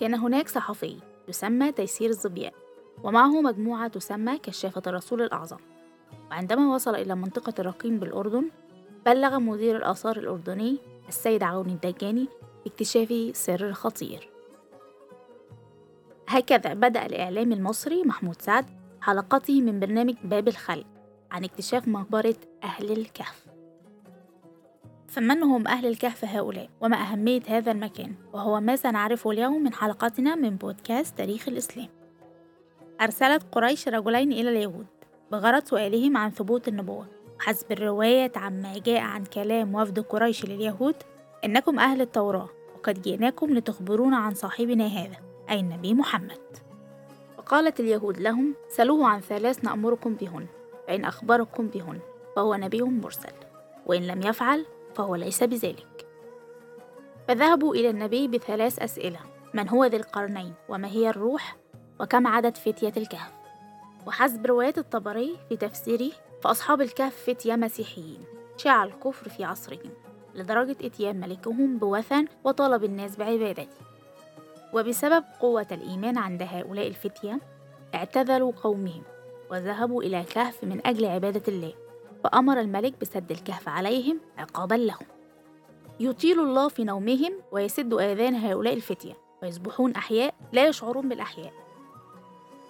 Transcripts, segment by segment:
كان هناك صحفي يسمى تيسير الظبيان ومعه مجموعة تسمى كشافة الرسول الأعظم. وعندما وصل إلى منطقة الرقيم بالأردن بلغ مدير الآثار الأردني السيد عون الدجاني باكتشاف سر خطير هكذا بدأ الإعلام المصري محمود سعد حلقته من برنامج باب الخلق عن اكتشاف مقبرة أهل الكهف. فمن هم أهل الكهف هؤلاء وما أهمية هذا المكان وهو ما سنعرفه اليوم من حلقتنا من بودكاست تاريخ الإسلام. أرسلت قريش رجلين إلى اليهود بغرض سؤالهم عن ثبوت النبوة. حسب الرواية عما جاء عن كلام وفد قريش لليهود إنكم أهل التوراة وقد جئناكم لتخبرونا عن صاحبنا هذا أي النبي محمد. فقالت اليهود لهم سلوه عن ثلاث نأمركم بهن فإن أخبركم بهن فهو نبي مرسل. وإن لم يفعل فهو ليس بذلك. فذهبوا إلى النبي بثلاث أسئلة. من هو ذي القرنين؟ وما هي الروح؟ وكم عدد فتية الكهف؟ وحسب رواية الطبري في تفسيره فأصحاب الكهف فتية مسيحيين. شاع الكفر في عصرهم لدرجة إتيان ملكهم بوثن وطلب الناس بعبادته. وبسبب قوة الإيمان عند هؤلاء الفتية اعتذروا قومهم وذهبوا إلى كهف من أجل عبادة الله. فأمر الملك بسد الكهف عليهم عقابا لهم. يطيل الله في نومهم ويسد آذان هؤلاء الفتية ويصبحون أحياء لا يشعرون بالأحياء.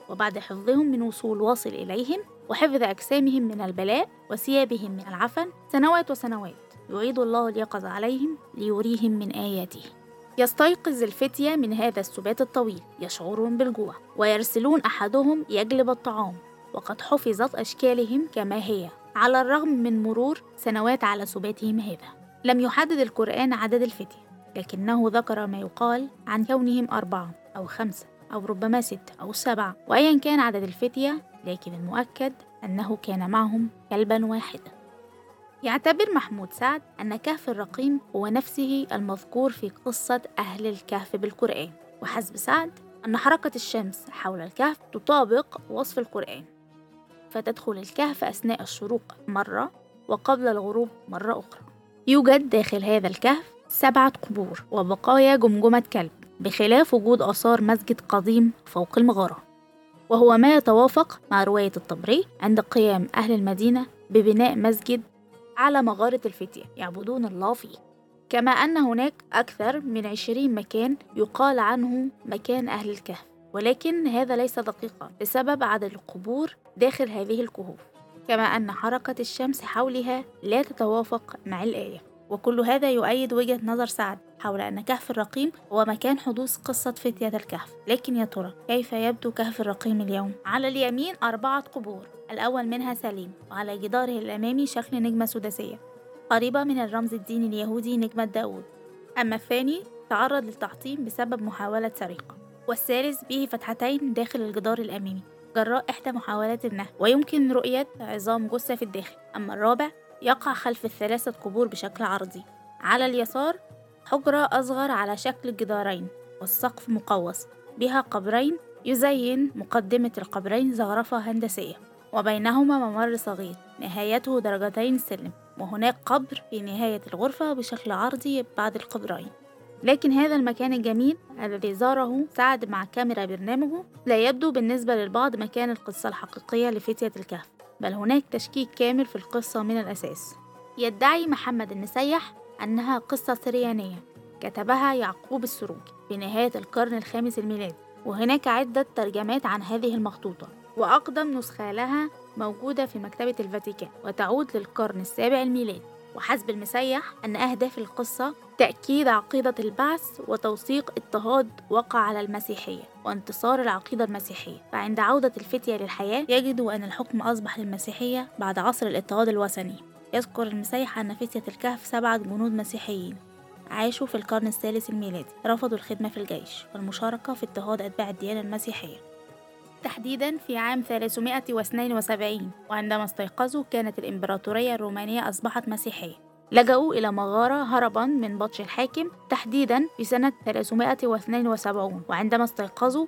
وبعد حفظهم من وصول واصل إليهم وحفظ أجسامهم من البلاء وثيابهم من العفن سنوات وسنوات يعيد الله اليقظة عليهم ليريهم من آياته. يستيقظ الفتية من هذا السبات الطويل يشعرون بالجوع ويرسلون أحدهم يجلب الطعام وقد حفظت أشكالهم كما هي. على الرغم من مرور سنوات على سباتهم هذا. لم يحدد القرآن عدد الفتية لكنه ذكر ما يقال عن كونهم أربعة أو خمسة أو ربما ستة أو سبعة وأيا كان عدد الفتية لكن المؤكد أنه كان معهم كلبا واحدا. يعتبر محمود سعد أن كهف الرقيم هو نفسه المذكور في قصة أهل الكهف بالقرآن وحسب سعد أن حركة الشمس حول الكهف تطابق وصف القرآن. فتدخل الكهف أثناء الشروق مرة وقبل الغروب مرة أخرى. يوجد داخل هذا الكهف سبعة قبور وبقايا جمجمة كلب بخلاف وجود آثار مسجد قديم فوق المغارة. وهو ما يتوافق مع رواية الطبري عند قيام أهل المدينة ببناء مسجد على مغارة الفتية يعبدون الله فيه. كما أن هناك أكثر من عشرين مكان يقال عنه مكان أهل الكهف ولكن هذا ليس دقيقا بسبب عدد القبور داخل هذه الكهوف كما أن حركة الشمس حولها لا تتوافق مع الآية. وكل هذا يؤيد وجهة نظر سعد حول أن كهف الرقيم هو مكان حدوث قصة فتية الكهف. لكن يا ترى كيف يبدو كهف الرقيم اليوم؟ على اليمين أربعة قبور الأول منها سليم وعلى جداره الأمامي شكل نجمة سداسية قريبة من الرمز الديني اليهودي نجمة داود أما الثاني تعرض للتحطيم بسبب محاولة سرقة. والثالث به فتحتين داخل الجدار الأمامي. جراء إحدى محاولات النهب ويمكن رؤية عظام جثة في الداخل. أما الرابع يقع خلف الثلاثة قبور بشكل عرضي. على اليسار حجرة أصغر على شكل جدارين والسقف مقوس بها قبرين يزين مقدمة القبرين زخرفة هندسية وبينهما ممر صغير نهايته درجتين سلم وهناك قبر في نهاية الغرفة بشكل عرضي بعد القبرين. لكن هذا المكان الجميل الذي زاره سعد مع كاميرا برنامجه لا يبدو بالنسبة للبعض مكان القصة الحقيقية لفتية الكهف بل هناك تشكيك كامل في القصة من الأساس. يدعي محمد المسيح أنها قصة سريانية كتبها يعقوب السروج في نهاية القرن الخامس الميلادي وهناك عدة ترجمات عن هذه المخطوطة وأقدم نسخة لها موجودة في مكتبة الفاتيكان وتعود للقرن السابع الميلادي. وحسب المسيح أن أهداف القصة تأكيد عقيدة البعث وتوثيق اضطهاد وقع على المسيحية وانتصار العقيدة المسيحية. فعند عودة الفتية للحياة يجدوا أن الحكم أصبح للمسيحية بعد عصر الاضطهاد الوثني. يذكر المسيح أن فتية الكهف سبعة جنود مسيحيين عاشوا في القرن الثالث الميلادي. رفضوا الخدمة في الجيش والمشاركة في اضطهاد أتباع الديانة المسيحية. تحديدا في عام 372 وعندما استيقظوا كانت الإمبراطورية الرومانية أصبحت مسيحية. لجأوا إلى مغارة هربا من بطش الحاكم تحديدا في سنة 372 وعندما استيقظوا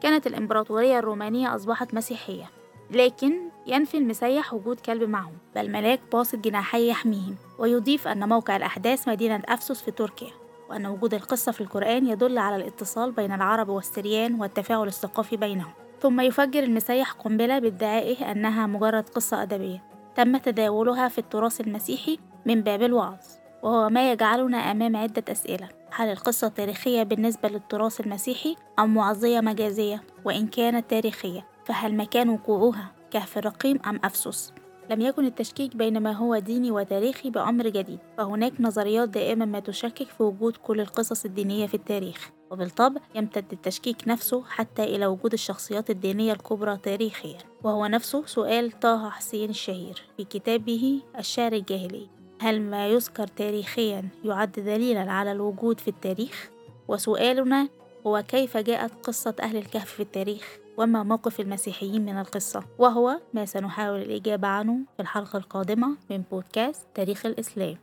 كانت الإمبراطورية الرومانية أصبحت مسيحية. لكن ينفي المسيح وجود كلب معهم بل ملاك باسط جناحي يحميهم ويضيف أن موقع الأحداث مدينة أفسس في تركيا وأن وجود القصة في القرآن يدل على الاتصال بين العرب والسريان والتفاعل الثقافي بينهم. ثم يفجر المسيح قنبلة بادعائه أنها مجرد قصة أدبية تم تداولها في التراث المسيحي من باب الوعظ وهو ما يجعلنا أمام عدة أسئلة هل القصة تاريخية بالنسبة للتراث المسيحي أم معزية مجازية؟ وإن كانت تاريخية فهل مكان وقوعها كهف الرقيم أم أفسس؟ لم يكن التشكيك بين ما هو ديني وتاريخي بأمر جديد فهناك نظريات دائما ما تشكك في وجود كل القصص الدينية في التاريخ وبالطبع يمتد التشكيك نفسه حتى إلى وجود الشخصيات الدينية الكبرى تاريخيا وهو نفسه سؤال طه حسين الشهير في كتابه الشعر الجاهلي هل ما يذكر تاريخيا يعد دليلا على الوجود في التاريخ؟ وسؤالنا هو كيف جاءت قصة أهل الكهف في التاريخ؟ وما موقف المسيحيين من القصة؟ وهو ما سنحاول الإجابة عنه في الحلقة القادمة من بودكاست تاريخ الإسلام